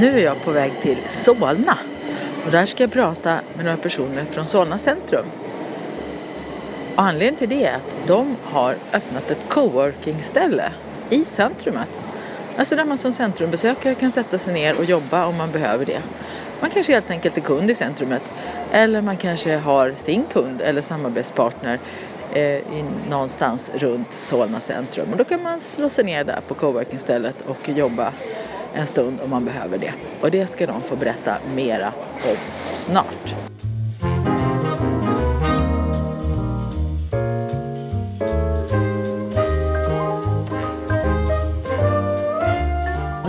Nu är jag på väg till Solna och där ska jag prata med några personer från Solna centrum. Och anledningen till det är att de har öppnat ett coworking-ställe i centrumet. Alltså där man som centrumbesökare kan sätta sig ner och jobba om man behöver det. Man kanske helt enkelt är kund i centrumet eller man kanske har sin kund eller samarbetspartner eh, i, någonstans runt Solna centrum. Och då kan man slå sig ner där på coworking-stället och jobba en stund om man behöver det. Och det ska de få berätta mera om snart.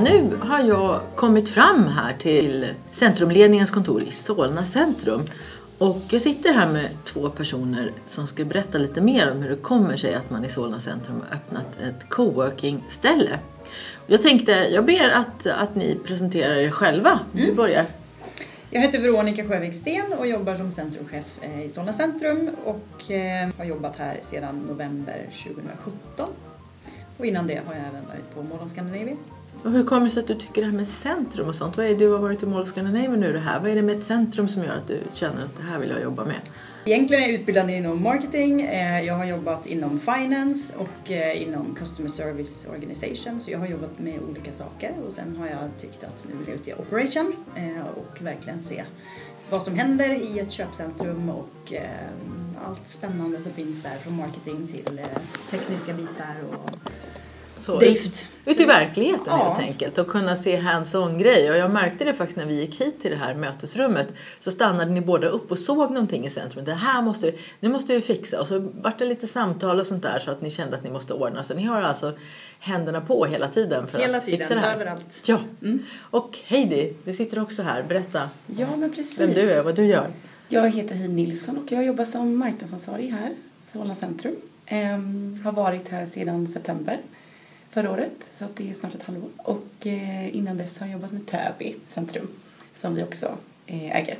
Nu har jag kommit fram här till centrumledningens kontor i Solna centrum. Och jag sitter här med två personer som ska berätta lite mer om hur det kommer sig att man i Solna centrum har öppnat ett coworking-ställe. Jag tänkte, jag ber att, att ni presenterar er själva. Du Mm. börjar. Jag heter Veronica Sjövik Sten och jobbar som centrumchef eh, i Solna centrum och eh, har jobbat här sedan november 2017. Och innan det har jag även varit på Mall of Scandinavia. Och hur kommer det sig att du tycker det här med centrum och sånt? Vad är det, du har varit i Mall of Scandinavia nu det här. Vad är det med ett centrum som gör att du känner att det här vill jag jobba med? Egentligen är jag utbildad inom marketing, eh, jag har jobbat inom finance och eh, inom customer service organization. Så jag har jobbat med olika saker och sen har jag tyckt att nu vill jag ut i operation eh, och verkligen se vad som händer i ett köpcentrum och allt spännande som finns där från marketing till tekniska bitar och så, drift. Ut i verkligheten Ja. helt enkelt och kunna se hands-on grejer. Och jag märkte det faktiskt när vi gick hit till det här mötesrummet. Så stannade ni båda upp och såg någonting i centrum. Det här måste vi, nu måste vi fixa. Och så vart det lite samtal och sånt där så att ni kände att ni måste ordna. Så ni har alltså händerna på hela tiden för Hela att fixa tiden, det här. överallt. Ja. Mm. Och Heidi, du sitter också här. Berätta Ja, men precis. vem du är och vad du gör. Jag heter Heidi Nilsson och jag jobbar som marknadsansvarig här, Solna centrum. Ehm, har varit här sedan september förra året, så att det är snart ett halvår. Och eh, innan dess har jag jobbat med Täby centrum, som vi också eh, äger.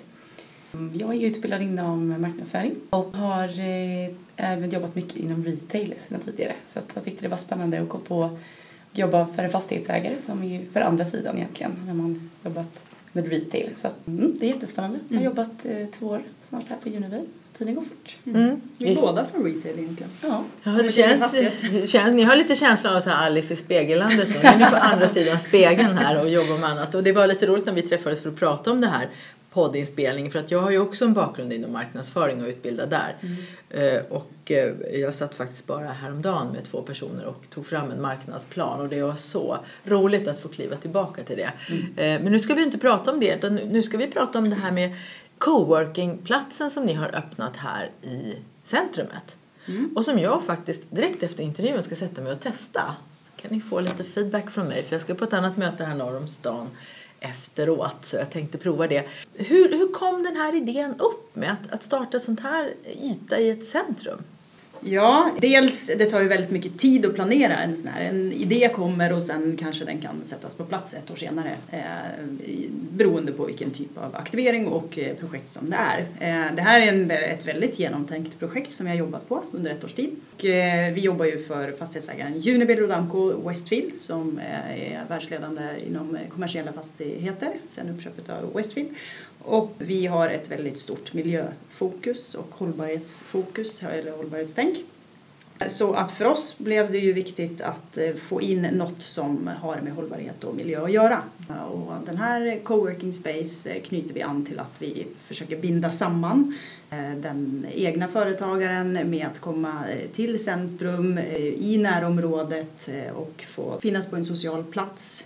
Mm, Jag är utbildad inom marknadsföring och har eh, även jobbat mycket inom retail sedan tidigare. Så att jag tyckte det var spännande att gå på och jobba för en fastighetsägare som är för andra sidan egentligen när man jobbat med retail. Så att, mm, det är jättespännande. Jag har jobbat eh, två år snart här på Unibail. Tiden går fort. Mm. Vi är båda från retail egentligen. Ja. Ja, det känns, det känns, ni har lite känslan av så här Alice i spegellandet nu. Nu är ni på andra sidan spegeln här och jobbar med annat. Och det var lite roligt när vi träffades för att prata om det här poddinspelningen. För att jag har ju också en bakgrund inom marknadsföring och utbildad där. Eh, och eh, jag satt faktiskt bara häromdagen med två personer och tog fram en marknadsplan. Och det var så roligt att få kliva tillbaka till det. Eh, men nu ska vi inte prata om det utan nu ska vi prata om det här med coworkingplatsen som ni har öppnat här i centrumet. Och som jag faktiskt direkt efter intervjun ska sätta mig och testa. Så kan ni få lite feedback från mig för jag ska på ett annat möte här norr om stan efteråt så jag tänkte prova det. Hur, hur kom den här idén upp med att, att starta sånt här yta i ett centrum? Ja, dels det tar ju väldigt mycket tid att planera en sån här. En idé kommer och sen kanske den kan sättas på plats ett år senare eh, beroende på vilken typ av aktivering och eh, projekt som det är. Eh, det här är en, ett väldigt genomtänkt projekt som vi har jobbat på under ett års tid. Och, eh, vi jobbar ju för fastighetsägaren Unibail Rodamco Westfield som eh, är världsledande inom eh, kommersiella fastigheter sen uppköpet av Westfield. Och vi har ett väldigt stort miljöfokus och hållbarhetsfokus, eller hållbarhetstänk. Så att för oss blev det ju viktigt att eh, få in något som har med hållbarhet och miljö att göra. Och den här coworking space eh, knyter vi an till att vi försöker binda samman eh, den egna företagaren med att komma till centrum i närområdet och få finnas på en social plats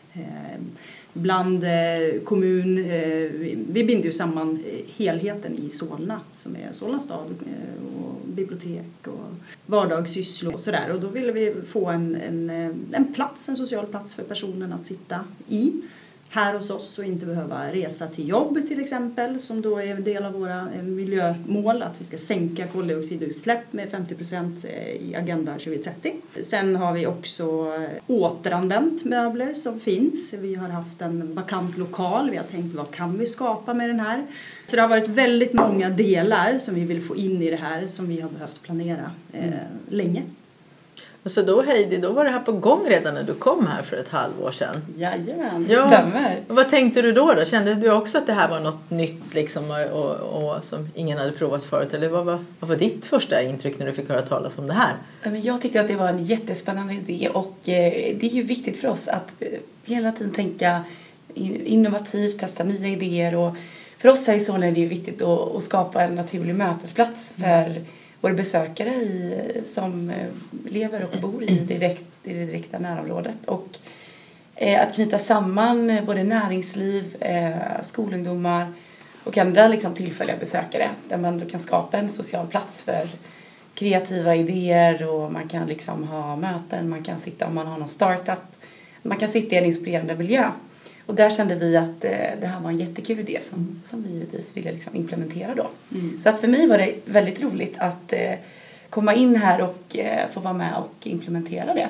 bland eh, kommun. eh, vi- Vi binder ju samman eh, helheten i Solna som är Solna stad eh, och bibliotek och vardagssysslor och sådär. Och då ville vi få en, en, eh, en plats, en social plats för personen att sitta i här hos oss och inte behöva resa till jobb till exempel som då är en del av våra eh, miljömål att vi ska sänka koldioxidutsläpp med 50 procent eh, i Agenda 2030. Sen har vi också återanvänt möbler som finns. Vi har haft en vakant lokal. Vi har tänkt vad kan vi skapa med den här? Så det har varit väldigt många delar som vi vill få in i det här som vi har behövt planera eh, länge. Så då Heidi, då var det här på gång redan när du kom här för ett halvår sedan? Jajamän, Ja. det stämmer. Och vad tänkte du då, då? Kände du också att det här var något nytt liksom, och, och, och som ingen hade provat förut? Eller vad var, vad var ditt första intryck när du fick höra talas om det här? Ja, Jag tyckte att det var en jättespännande idé och eh, det är ju viktigt för oss att eh, hela tiden tänka in- innovativt, testa nya idéer och för oss här i Solna är det ju viktigt att, att skapa en naturlig mötesplats för våra besökare i, som eh, lever och bor i, direkt, i det direkta närområdet. Och eh, att knyta samman eh, både näringsliv, eh, skolungdomar och andra liksom, tillfälliga besökare där man kan skapa en social plats för kreativa idéer och man kan liksom ha möten, man kan sitta om man har någon startup, man kan sitta i en inspirerande miljö. Och där kände vi att eh, det här var en jättekul idé som, som vi givetvis ville liksom implementera då. Så att för mig var det väldigt roligt att eh, komma in här och eh, få vara med och implementera det.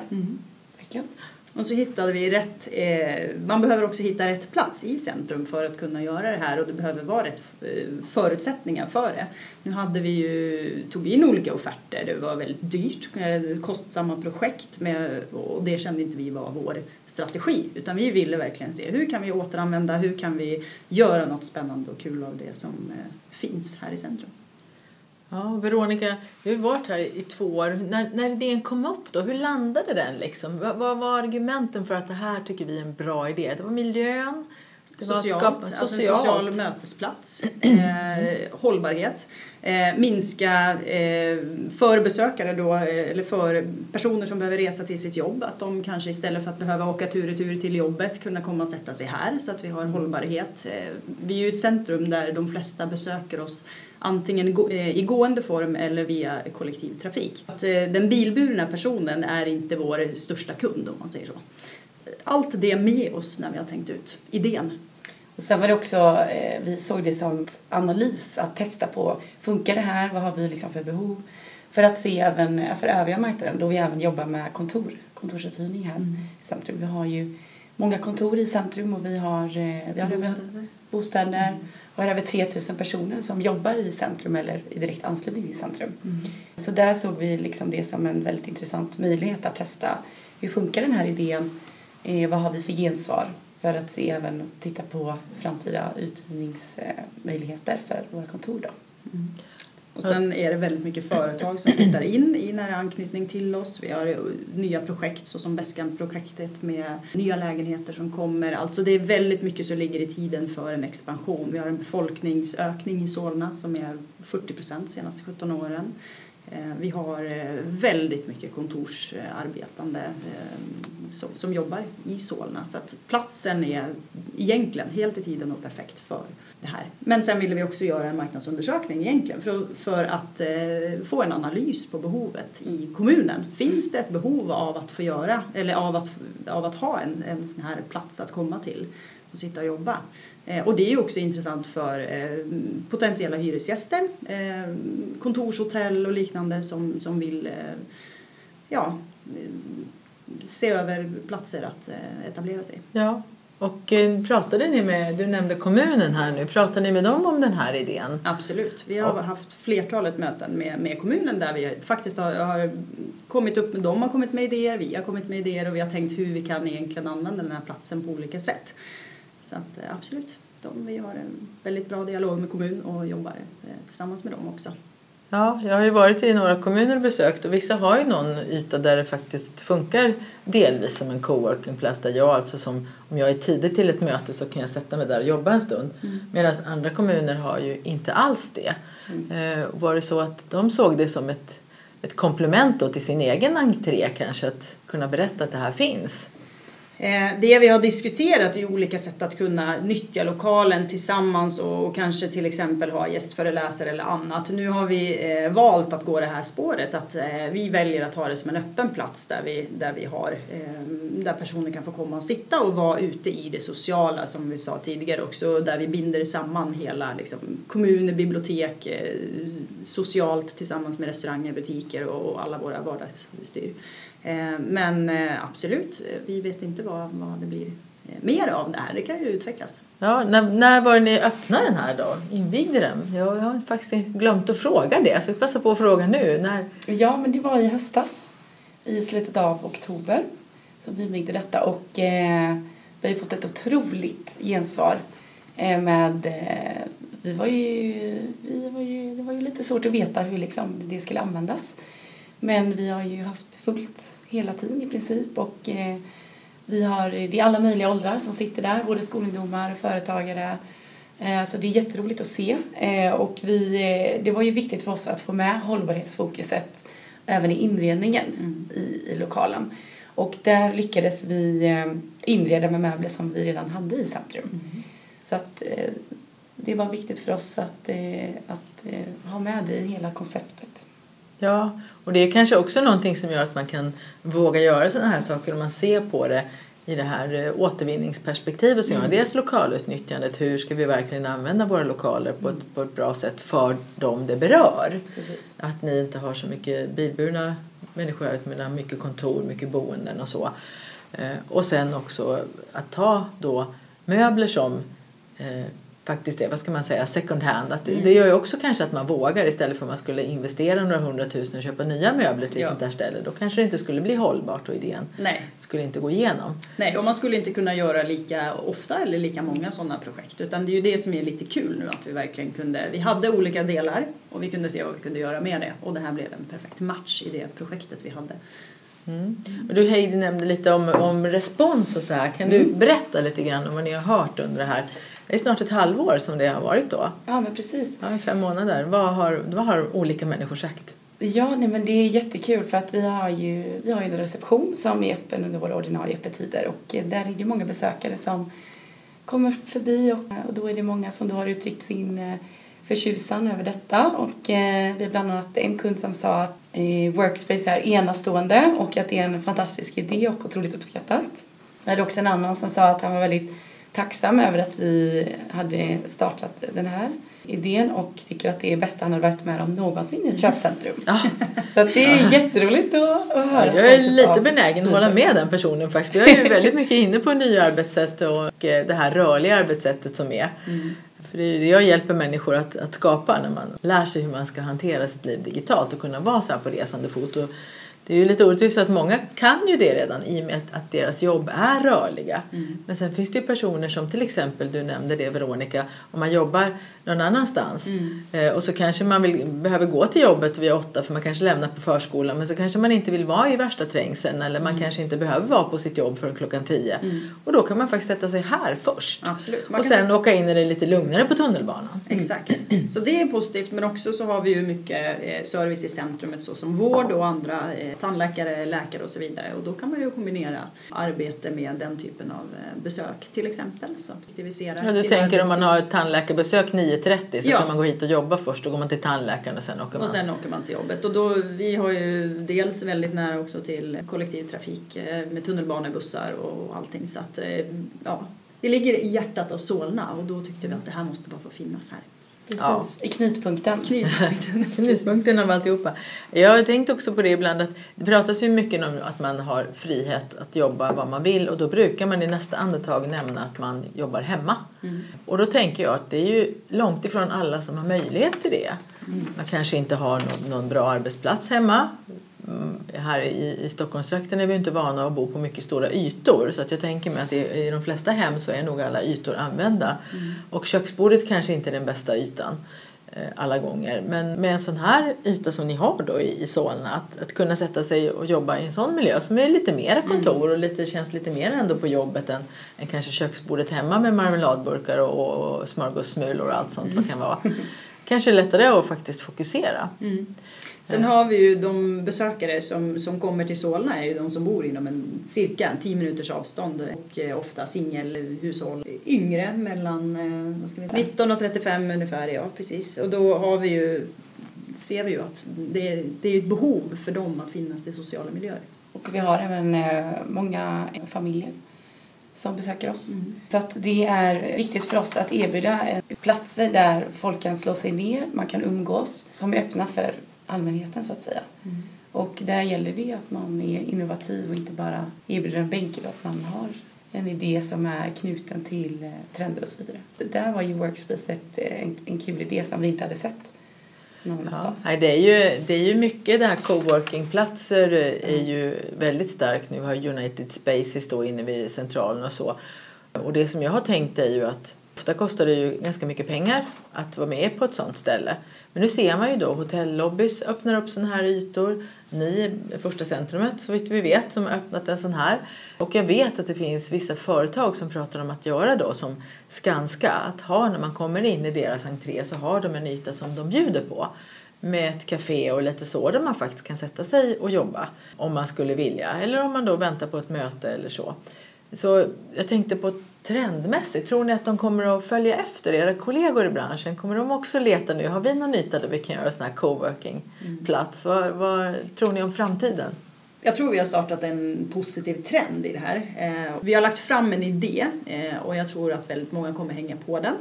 Verkligen. Och så hittade vi rätt, eh, man behöver också hitta rätt plats i centrum för att kunna göra det här och det behöver vara rätt eh, förutsättningar för det. Nu hade vi ju, tog vi in olika offerter, det var väldigt dyrt, kostsamma projekt med, och det kände inte vi var vår strategi utan vi ville verkligen se hur kan vi återanvända, hur kan vi göra något spännande och kul av det som eh, finns här i centrum. Ja, Veronica, du har varit här i två år. När, när idén kom upp då, hur landade den liksom? Vad, vad var argumenten för att det här tycker vi är en bra idé? Det var miljön, det var Socialt, skapa, alltså en socialt. social mötesplats, eh, hållbarhet, eh, minska eh, för besökare då, eh, eller för personer som behöver resa till sitt jobb, att de kanske istället för att behöva åka tur och tur till jobbet kunna komma och sätta sig här så att vi har en hållbarhet. Eh, vi är ju ett centrum där de flesta besöker oss antingen eh, i gående form eller via kollektivtrafik. Att, eh, den bilburna personen är inte vår största kund om man säger så. Allt det med oss när vi har tänkt ut idén. Och sen var det också, eh, vi såg det som analys att testa på, funkar det här, vad har vi liksom för behov? För att se även för övriga marknaden då vi även jobbar med kontor, kontorsuthyrning här i centrum. Vi har ju många kontor i centrum och vi har, eh, vi har Bostäder. bostäder. Och har över 3000 personer som jobbar i centrum eller i direkt anslutning till centrum. Så där såg vi liksom det som en väldigt intressant möjlighet att testa. Hur funkar den här idén, eh, vad har vi för gensvar för att se även och titta på framtida uthyrningsmöjligheter för våra kontor då. Och sen är det väldigt mycket företag som flyttar in i nära anknytning till oss. Vi har nya projekt såsom Beskan-projektet med nya lägenheter som kommer. Alltså det är väldigt mycket som ligger i tiden för en expansion. Vi har en befolkningsökning i Solna som är 40 procent senaste 17 åren. Eh, vi har eh, väldigt mycket kontorsarbetande eh, som, jobbar i Solna. Så att platsen är egentligen helt i tiden och perfekt för här. Men sen ville vi också göra en marknadsundersökning egentligen för, för att eh, få en analys på behovet i kommunen. Finns det ett behov av att få göra eller av att, av att ha en, en sån här plats att komma till och sitta och jobba? Eh, och det är ju också intressant för eh, potentiella hyresgäster, eh, kontorshotell och liknande som, som vill eh, ja, eh, se över platser att eh, etablera sig. Ja. Och eh, pratade ni med, du nämnde kommunen här nu, pratade ni med dem om den här idén? Absolut. Vi har haft flertalet möten med, med kommunen där vi faktiskt har, har kommit upp med, de har kommit med idéer, vi har kommit med idéer och vi har tänkt hur vi kan egentligen använda den här platsen på olika sätt. Så att eh, absolut, de, vi har en väldigt bra dialog med kommun och jobbar eh, tillsammans med dem också. Ja, jag har ju varit i några kommuner och besökt och vissa har ju någon yta där det faktiskt funkar delvis som en coworking plats där jag alltså som om jag är tidigt till ett möte så kan jag sätta mig där och jobba en stund. Medan andra kommuner har ju inte alls det. Eh, var det så att de såg det som ett, ett komplement till sin egen entré kanske att kunna berätta att det här finns? Eh, det vi har diskuterat är olika sätt att kunna nyttja lokalen tillsammans och kanske till exempel ha gästföreläsare eller annat. Nu har vi eh, valt att gå det här spåret att eh, vi väljer att ha det som en öppen plats där vi, där vi har ehm, där personer kan få komma och sitta och vara ute i det sociala som vi sa tidigare också där vi binder samman hela liksom, kommuner, bibliotek, socialt tillsammans med restauranger, butiker och alla våra vardagsstyr. Eh, men eh, absolut, vi vet inte vad, vad det blir eh, mer av det här. Det kan ju utvecklas. Ja, när, när var det ni öppnade den här då? Invigde den? Jag, jag har faktiskt glömt att fråga det, så jag passar på att fråga nu. När... Ja, men det var i höstas, i slutet av oktober, som vi invigde detta. Och eh, vi har fått ett otroligt gensvar eh, med eh, vi var ju, vi var ju, det var ju lite svårt att veta hur liksom det skulle användas. Men vi har ju haft fullt hela tiden i princip och eh, vi har, det är alla möjliga åldrar som sitter där, både skolungdomar och företagare. Eh, så det är jätteroligt att se eh, och vi, eh, det var ju viktigt för oss att få med hållbarhetsfokuset även i inredningen mm. i, i lokalen. Och där lyckades vi eh, inreda med möbler som vi redan hade i centrum. Mm. Så att eh, det var viktigt för oss att, att ha med det i hela konceptet. Ja, och det är kanske också någonting som gör att man kan våga göra sådana här saker om man ser på det i det här eh, återvinningsperspektivet som mm. Dels lokalutnyttjandet, hur ska vi verkligen använda våra lokaler på ett, på ett bra sätt för dem det berör. Precis. Att ni inte har så mycket bilburna människor utan mycket kontor, mycket boenden och så. Eh, och sen också att ta då möbler som eh, faktiskt är, vad ska man säga, second hand. Att mm. Det gör ju också kanske att man vågar istället för att man skulle investera några hundratusen och köpa nya möbler till ja. sånt där ställe. Då kanske det inte skulle bli hållbart och idén Nej. skulle inte gå igenom. Nej, och man skulle inte kunna göra lika ofta eller lika många sådana projekt. Utan det är ju det som är lite kul nu att vi verkligen kunde, vi hade olika delar och vi kunde se vad vi kunde göra med det. Och det här blev en perfekt match i det projektet vi hade. Mm. Och du Heidi nämnde lite om, om respons och så här. Kan mm. du berätta lite grann om vad ni har hört under det här det är snart ett halvår som det har varit då. Ja, men precis. Ja, fem månader. Vad har, vad har olika människor sagt? Ja, nej, men det är jättekul för att vi har ju, vi har ju en reception som är öppen under våra ordinarie öppettider och där är det många besökare som kommer förbi och, och då är det många som då har uttryckt sin eh, förtjusan över detta och eh, vi har bland annat en kund som sa att eh, Workspace är enastående och att det är en fantastisk idé och otroligt uppskattat. Vi hade också en annan som sa att han var väldigt tacksam över att vi hade startat den här idén och tycker att det är bästa han har varit med om någonsin i ett köpcentrum. Ja. Så att det är ja. jätteroligt att, att höra. Ja, jag är lite benägen att hålla med den personen faktiskt. Jag är ju väldigt mycket inne på nya arbetssätt och eh, det här rörliga arbetssättet som är. Mm. För det är det jag hjälper människor att, att skapa när man lär sig hur man ska hantera sitt liv digitalt och kunna vara så här på resande fot. Och det är ju lite orättvist att många kan ju det redan i och med att deras jobb är rörliga. Mm. Men sen finns det ju personer som till exempel, du nämnde det Veronica, om man jobbar någon annanstans. Mm. Eh, och så kanske man vill, behöver gå till jobbet vid åtta för man kanske lämnar på förskolan men så kanske man inte vill vara i värsta trängseln eller man mm. kanske inte behöver vara på sitt jobb förrän klockan tio. Mm. Och då kan man faktiskt sätta sig här först. Absolut. och sen åka in i det lite lugnare på tunnelbanan. Exakt. Så det är positivt men också så har vi ju mycket eh, service i centrumet såsom vård och andra eh, tandläkare, läkare och så vidare. Och då kan man ju kombinera arbete med den typen av besök till exempel. Så aktivisera ja, du tänker om man har ett tandläkarbesök 9 9.30 så ja. kan man gå hit och jobba först. Då går man till tandläkaren och sen åker man. Och sen åker man till jobbet. Och då, vi har ju dels väldigt nära också till kollektivtrafik eh, med tunnelbanebussar och allting. Så att, eh, ja, det ligger i hjärtat av Solna och då tyckte vi att det här måste bara få finnas här. Precis, ja. i knutpunkten. Knutpunkten, knutpunkten av alltihopa. Jag har tänkt också på det ibland att det pratas ju mycket om att man har frihet att jobba vad man vill och då brukar man i nästa andetag nämna att man jobbar hemma. Mm. Och då tänker jag att det är ju långt ifrån alla som har möjlighet till det. Mm. Man kanske inte har någon, någon bra arbetsplats hemma. Mm, här i, i Stockholmstrakten är vi inte vana att bo på mycket stora ytor så att jag tänker mig att i, i de flesta hem så är nog alla ytor använda. Mm. Och köksbordet kanske inte är den bästa ytan eh, alla gånger. Men med en sån här yta som ni har då i, i Solna att, att kunna sätta sig och jobba i en sån miljö som är lite mera mm. kontor och lite, känns lite mer ändå på jobbet än, än kanske köksbordet hemma med marmeladburkar och, och smörgåssmulor och allt sånt mm. vad kan vara. kanske lättare att faktiskt fokusera. Mm. Sen har vi ju de besökare som, som kommer till Solna är ju de som bor inom en cirka 10 minuters avstånd och eh, ofta singelhushåll. Yngre mellan eh, vad ska vi säga, 19 och 35 ungefär, ja precis. Och då har vi ju, ser vi ju att det, det är ett behov för dem att finnas i sociala miljöer. Och vi har även eh, många familjer som besöker oss. Mm. Så att det är viktigt för oss att erbjuda platser där folk kan slå sig ner, man kan umgås, som är öppna för allmänheten så att säga. Mm. Och där gäller det att man är innovativ och inte bara erbjuder en bänk utan att man har en idé som är knuten till eh, trender och så vidare. Det där var ju Workspace ett, eh, en, en kul idé som vi inte hade sett någon Ja. det, är ju, det är ju mycket det här coworkingplatser är ju väldigt starkt nu. Vi har United Spaces då inne vid centralen och så. Och det som jag har tänkt är ju att ofta kostar det ju ganska mycket pengar att vara med på ett sånt ställe. Men nu ser man ju då hotellobbys öppnar upp sådana här ytor. Ni är första centrumet så vitt vi vet som har öppnat en sån här. Och jag vet att det finns vissa företag som pratar om att göra då som Skanska. Att ha när man kommer in i deras entré så har de en yta som de bjuder på. Med ett café och lite så där man faktiskt kan sätta sig och jobba om man skulle vilja. Eller om man då väntar på ett möte eller så. Så jag tänkte på trendmässigt, tror ni att de kommer att följa efter era kollegor i branschen? Kommer de också leta nu? Har vi någon yta där vi kan göra sån här coworking-plats? Vad, vad tror ni om framtiden? Jag tror vi har startat en positiv trend i det här. Eh, Vi har lagt fram en idé eh, och jag tror att väldigt många kommer hänga på den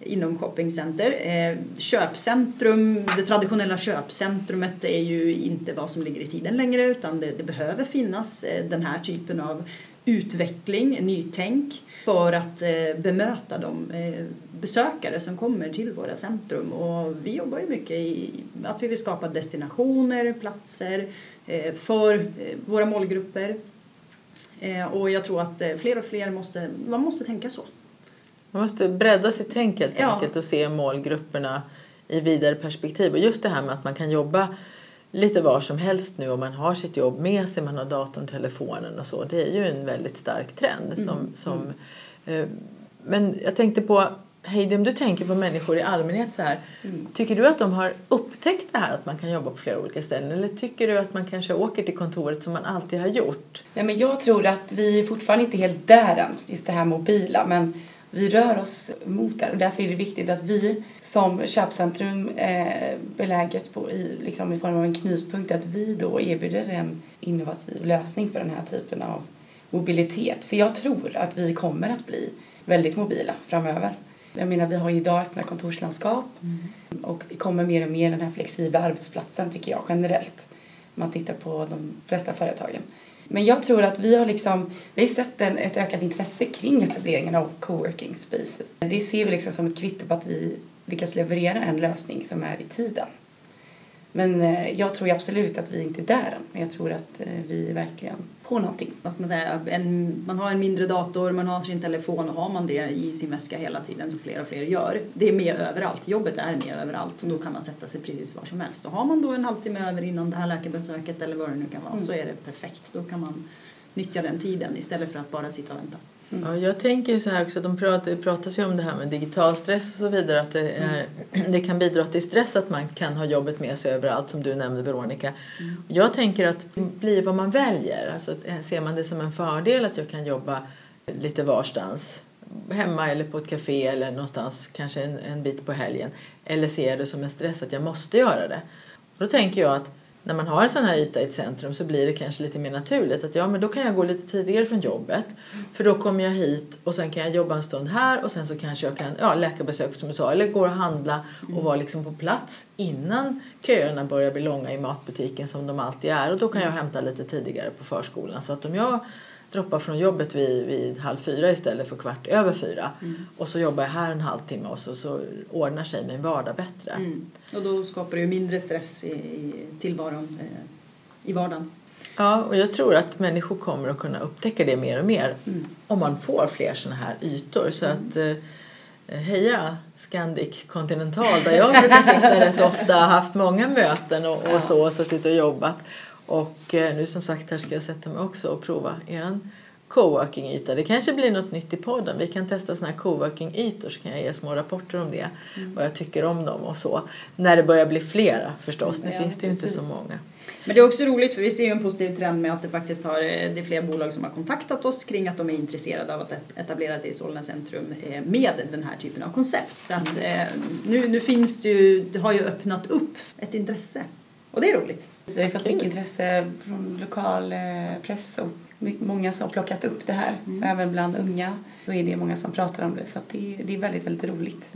inom shoppingcenter. Eh, Köpcentrum, det traditionella köpcentrumet är ju inte vad som ligger i tiden längre utan det, det behöver finnas den här typen av utveckling, nytänk för att eh, bemöta de eh, besökare som kommer till våra centrum. Och vi jobbar ju mycket i att vi vill skapa destinationer, platser eh, för våra målgrupper. Och jag tror att fler och fler måste, man måste tänka så. Man måste bredda sitt tänk helt Ja. enkelt och se målgrupperna i vidare perspektiv. Och just det här med att man kan jobba lite var som helst nu om man har sitt jobb med sig, man har datorn, telefonen och så. Det är ju en väldigt stark trend. Som, som, eh, men jag tänkte på, Heidi om du tänker på människor i allmänhet så här. Tycker du att de har upptäckt det här att man kan jobba på flera olika ställen? Eller tycker du att man kanske åker till kontoret som man alltid har gjort? Nej, men jag tror att vi är fortfarande inte helt där än, just det här mobila, men vi rör oss mot det och därför är det viktigt att vi som köpcentrum eh, beläget på, i, liksom i form av en knytpunkt, att vi då erbjuder en innovativ lösning för den här typen av mobilitet. För jag tror att vi kommer att bli väldigt mobila framöver. Jag menar, vi har ju idag öppna kontorslandskap och det kommer mer och mer den här flexibla arbetsplatsen tycker jag generellt. Om man tittar på de flesta företagen. Men jag tror att vi har liksom, vi har sett en, ett ökat intresse kring etableringen av coworking spaces. Det ser vi liksom som ett kvitto på att vi lyckas leverera en lösning som är i tiden. Men eh, jag tror absolut att vi inte är där än. Men jag tror att eh, vi är verkligen på någonting. Vad ska man säga? En, man har en mindre dator, man har sin telefon och har man det i sin väska hela tiden som fler och fler gör. Det är med överallt. Jobbet är med överallt och då kan man sätta sig precis var som helst. Och har man då en halvtimme över innan det här läkarbesöket eller vad det nu kan vara så är det perfekt. Då kan man nyttja den tiden istället för att bara sitta och vänta. Ja, jag tänker så här också, de pratar, pratas ju om det här med digital stress och så vidare. Att det, är, det kan bidra till stress att man kan ha jobbet med sig överallt som du nämnde Veronica. Jag tänker att det blir vad man väljer. Alltså, eh, ser man det som en fördel att jag kan jobba lite varstans hemma eller på ett café eller någonstans kanske en, en bit på helgen. Eller ser jag det som en stress att jag måste göra det. Då tänker jag att när man har en sån här yta i ett centrum så blir det kanske lite mer naturligt att ja men då kan jag gå lite tidigare från jobbet. För då kommer jag hit och sen kan jag jobba en stund här och sen så kanske jag kan ja, läkarbesök som du sa eller gå och handla och vara liksom på plats innan köerna börjar bli långa i matbutiken som de alltid är. Och då kan jag hämta lite tidigare på förskolan. Så att om jag droppar från jobbet vid, vid halv fyra istället för kvart över fyra och så jobbar jag här en halvtimme och så, så ordnar sig min vardag bättre. Mm. Och då skapar det ju mindre stress i, i tillvaron eh, i vardagen. Ja, och jag tror att människor kommer att kunna upptäcka det mer och mer Mm. om man får fler såna här ytor. Så att eh, heja Scandic Continental där jag brukar sitta rätt ofta, haft många möten och, och så, och suttit och jobbat. Och eh, nu som sagt här ska jag sätta mig också och prova eran coworking-yta. Det kanske blir något nytt i podden. Vi kan testa såna här coworking-ytor så kan jag ge små rapporter om det. Mm. Vad jag tycker om dem och så. När det börjar bli flera förstås. Nu Ja, finns det ju inte så många. Men det är också roligt för vi ser ju en positiv trend med att det faktiskt har, eh, det är fler bolag som har kontaktat oss kring att de är intresserade av att etablera sig i Solna centrum eh, med den här typen av koncept. Så att nu, nu finns det ju, det har ju öppnat upp ett intresse. Och det är roligt. Så vi har fått Kul. mycket intresse från lokal eh, press och många som har plockat upp det här. Även bland unga så är det många som pratar om det så det, är- det är väldigt, väldigt roligt.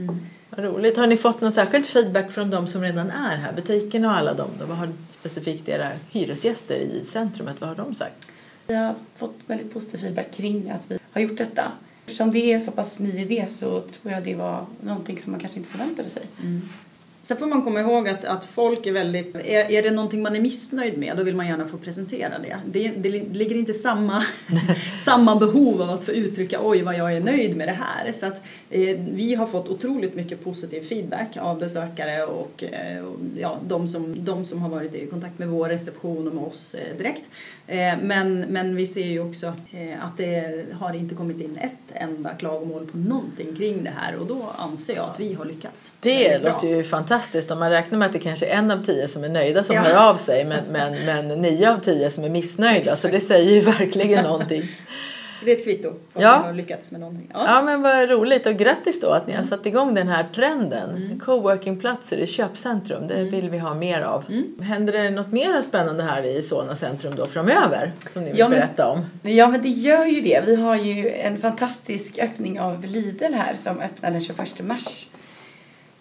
Vad roligt. Har ni fått någon särskild feedback från de som redan är här? Butikerna och alla dem. då? Vad har specifikt era hyresgäster i centrumet? Vad har de sagt? Vi har fått väldigt positiv feedback kring att vi har gjort detta. Eftersom det är så pass ny idé så tror jag det var någonting som man kanske inte förväntade sig. Sen får man komma ihåg att, att folk är väldigt, är, är det någonting man är missnöjd med då vill man gärna få presentera det. Det, det ligger inte samma, samma behov av att få uttrycka oj vad jag är nöjd med det här. Så att eh, vi har fått otroligt mycket positiv feedback av besökare och, eh, och ja, de, som, de som har varit i kontakt med vår reception och med oss eh, direkt. Eh, men, men vi ser ju också eh, att det har inte kommit in ett enda klagomål på någonting kring det här och då anser jag att vi har lyckats. Det låter ju fantastiskt. Om man räknar med att det kanske är en av tio som är nöjda som Ja. hör av sig. Men, men, men nio av tio som är missnöjda. Så det säger ju verkligen någonting. Så det är ett kvitto på att Ja. vi har lyckats med någonting. Ja. Ja men vad roligt och grattis då att ni har satt igång den här trenden. Coworkingplatser i köpcentrum, det vill vi ha mer av. Händer det något mer spännande här i Solna centrum då framöver? Som ni vill Ja, men- berätta om? Ja men det gör ju det. Vi har ju en fantastisk öppning av Lidl här som öppnar den 21 mars.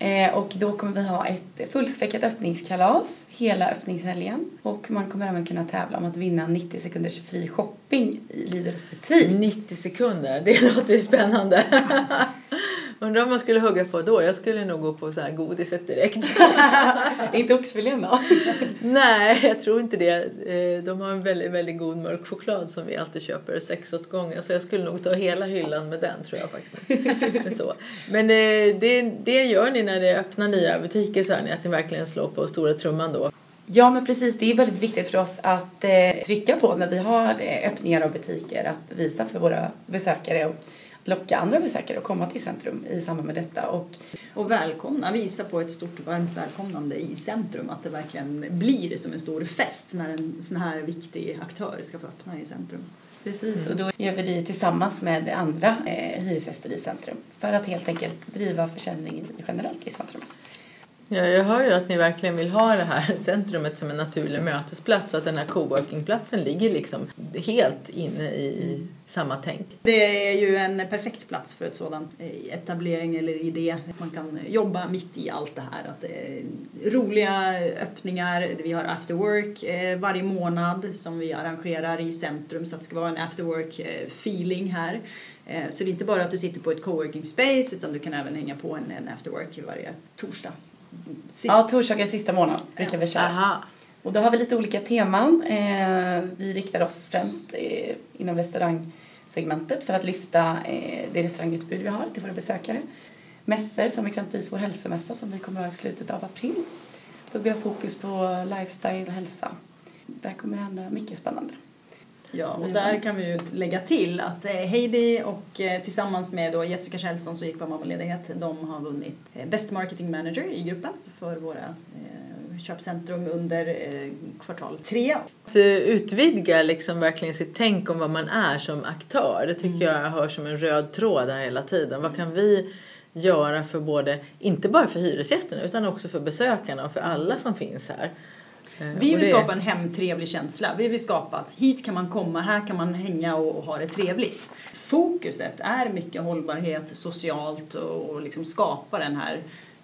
Eh, och då kommer vi ha ett fullspäckat öppningskalas hela öppningshelgen. Och man kommer även kunna tävla om att vinna 90 sekunders fri shopping i Lidls butik. 90 sekunder, det låter ju spännande. Undrar om man skulle hugga på då? Jag skulle nog gå på så här godiset direkt. Inte oxfilén då? Nej, jag tror inte det. Eh, De har en väldigt, väldigt god mörk choklad som vi alltid köper sex åt gången. Så jag skulle nog ta hela hyllan med den tror jag faktiskt. Men, så. Men eh, det, det gör ni när det öppnar nya butiker så här, ni, att ni verkligen slår på stora trumman då. Ja, men precis. Det är väldigt viktigt för oss att eh, trycka på när vi har eh, öppningar av butiker. Att visa för våra besökare och locka andra besökare att komma till centrum i samband med detta. Och Och välkomna, visa på ett stort varmt välkomnande i centrum. Att det verkligen blir som en stor fest när en sån här viktig aktör ska få öppna i centrum. Precis, och då gör vi det tillsammans med andra eh, hyresgäster i centrum för att helt enkelt driva försäljning generellt i centrum. Ja, jag hör ju att ni verkligen vill ha det här centrumet som en naturlig mötesplats och att den här coworkingplatsen ligger liksom helt inne i samma tänk. Det är ju en perfekt plats för ett sådant eh, etablering eller idé. Man kan jobba mitt i allt det här. Att det är roliga öppningar, vi har after work eh, varje månad som vi arrangerar i centrum så att det ska vara en after work eh, feeling här. Eh, Så det är inte bara att du sitter på ett coworking space utan du kan även hänga på en, en after work varje torsdag. Sist- Ja, torsdagar sista månaden brukar vi köra. Aha. Och då har vi lite olika teman. Eh, vi riktar oss främst eh, inom restaurangsegmentet för att lyfta eh, det restaurangutbud vi har till våra besökare. Mässor som exempelvis vår hälsomässa som vi kommer att ha i slutet av april. Då vi har fokus på lifestyle och hälsa. Där kommer det hända mycket spännande. Ja, och där kan vi ju lägga till att eh, Heidi och eh, tillsammans med då Jessica Kjellson som gick på mammaledighet, de har vunnit eh, Best Marketing Manager i gruppen för våra köpcentrum under kvartal tre. Att utvidga liksom verkligen sitt tänk om vad man är som aktör. Det tycker jag hör som en röd tråd där hela tiden. Vad kan vi göra för både, inte bara för hyresgästerna utan också för besökarna och för alla som finns här. Eh, Vi vill skapa en hemtrevlig känsla. Vi vill skapa att hit kan man komma, här kan man hänga och, och ha det trevligt. Fokuset är mycket hållbarhet socialt och, och liksom skapa den här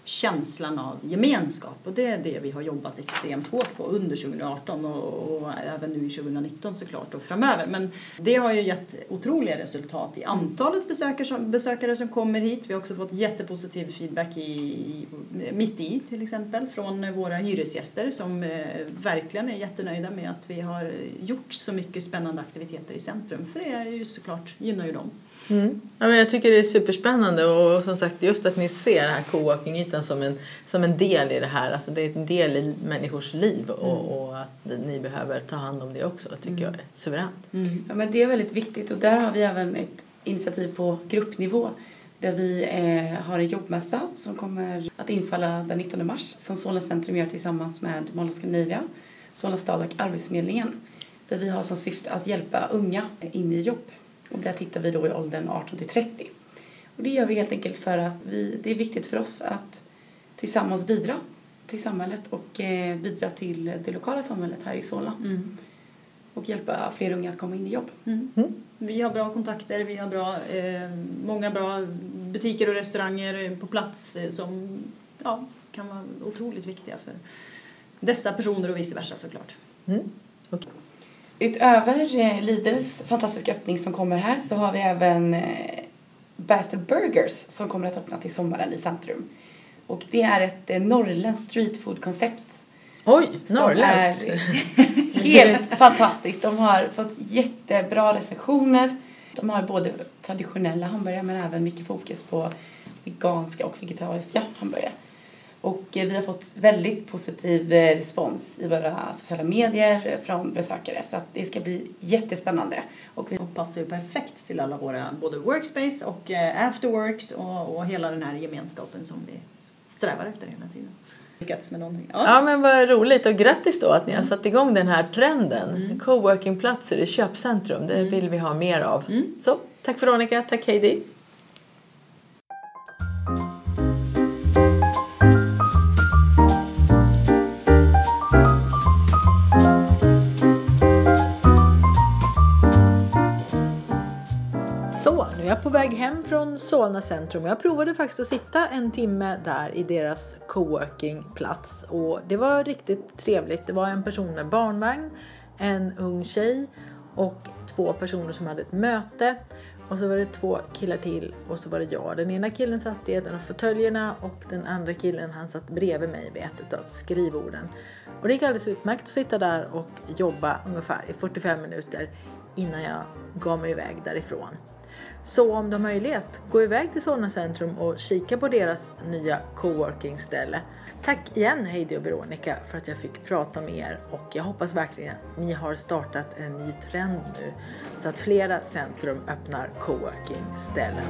känslan av gemenskap och det är det vi har jobbat extremt hårt på under 2018 och, och även nu i 2019 såklart och framöver. Men det har ju gett otroliga resultat i antalet besökare som, besökare som kommer hit. Vi har också fått jättepositiv feedback i, i, mitt i till exempel från våra hyresgäster som eh, verkligen är jättenöjda med att vi har gjort så mycket spännande aktiviteter i centrum för det är ju såklart gynnar ju dem. Mm. Ja, men jag tycker det är superspännande och som sagt just att ni ser den här coworking-ytan som en, som en del i det här. Alltså det är en del i människors liv och, Mm. och att ni behöver ta hand om det också tycker jag är suveränt. Ja, men det är väldigt viktigt och där har vi även ett initiativ på gruppnivå där vi eh, har en jobbmässa som kommer att infalla den 19 mars som Solna centrum gör tillsammans med Mall Scandinavia, Solna stad och Arbetsförmedlingen där vi har som syfte att hjälpa unga in i jobb. Och där tittar vi då i åldern 18 till 30. Och det gör vi helt enkelt för att vi, det är viktigt för oss att tillsammans bidra till samhället och eh, bidra till det lokala samhället här i Solna Mm. och hjälpa fler unga att komma in i jobb. Mm. Vi har bra kontakter, vi har bra, eh, många bra butiker och restauranger på plats eh, som ja, kan vara otroligt viktiga för dessa personer och vice versa såklart. Mm. Utöver eh, Lidls fantastiska öppning som kommer här så har vi även eh, Bastard Burgers som kommer att öppna till sommaren i centrum. Och det är ett eh, norrländskt streetfood-koncept Oj, norrländskt! helt fantastiskt. De har fått jättebra recensioner. De har både traditionella hamburgare men även mycket fokus på veganska och vegetariska hamburgare. Och eh, vi har fått väldigt positiv eh, respons i våra sociala medier från besökare så att det ska bli jättespännande. Och vi passar ju perfekt till alla våra både workspace och eh, afterworks och, och hela den här gemenskapen som vi strävar efter hela tiden. Lyckats med någonting. Ja men vad roligt och grattis då att ni Mm. har satt igång den här trenden. Coworkingplatser i köpcentrum, det Mm. vill vi ha mer av. Så, tack Veronica, tack Heidi. Nu är jag på väg hem från Solna centrum. Jag provade faktiskt att sitta en timme där i deras coworkingplats och det var riktigt trevligt. Det var en person med barnvagn, en ung tjej och två personer som hade ett möte. Och så var det två killar till och så var det jag. Den ena killen satt i en av fåtöljerna och den andra killen han satt bredvid mig vid ett av skrivborden. Och det gick alldeles utmärkt att sitta där och jobba ungefär i 45 minuter innan jag gav mig iväg därifrån. Så om du har möjlighet, gå iväg till Solna centrum och kika på deras nya coworking-ställe. Tack igen Heidi och Veronica för att jag fick prata med er och jag hoppas verkligen att ni har startat en ny trend nu så att flera centrum öppnar coworking-ställen.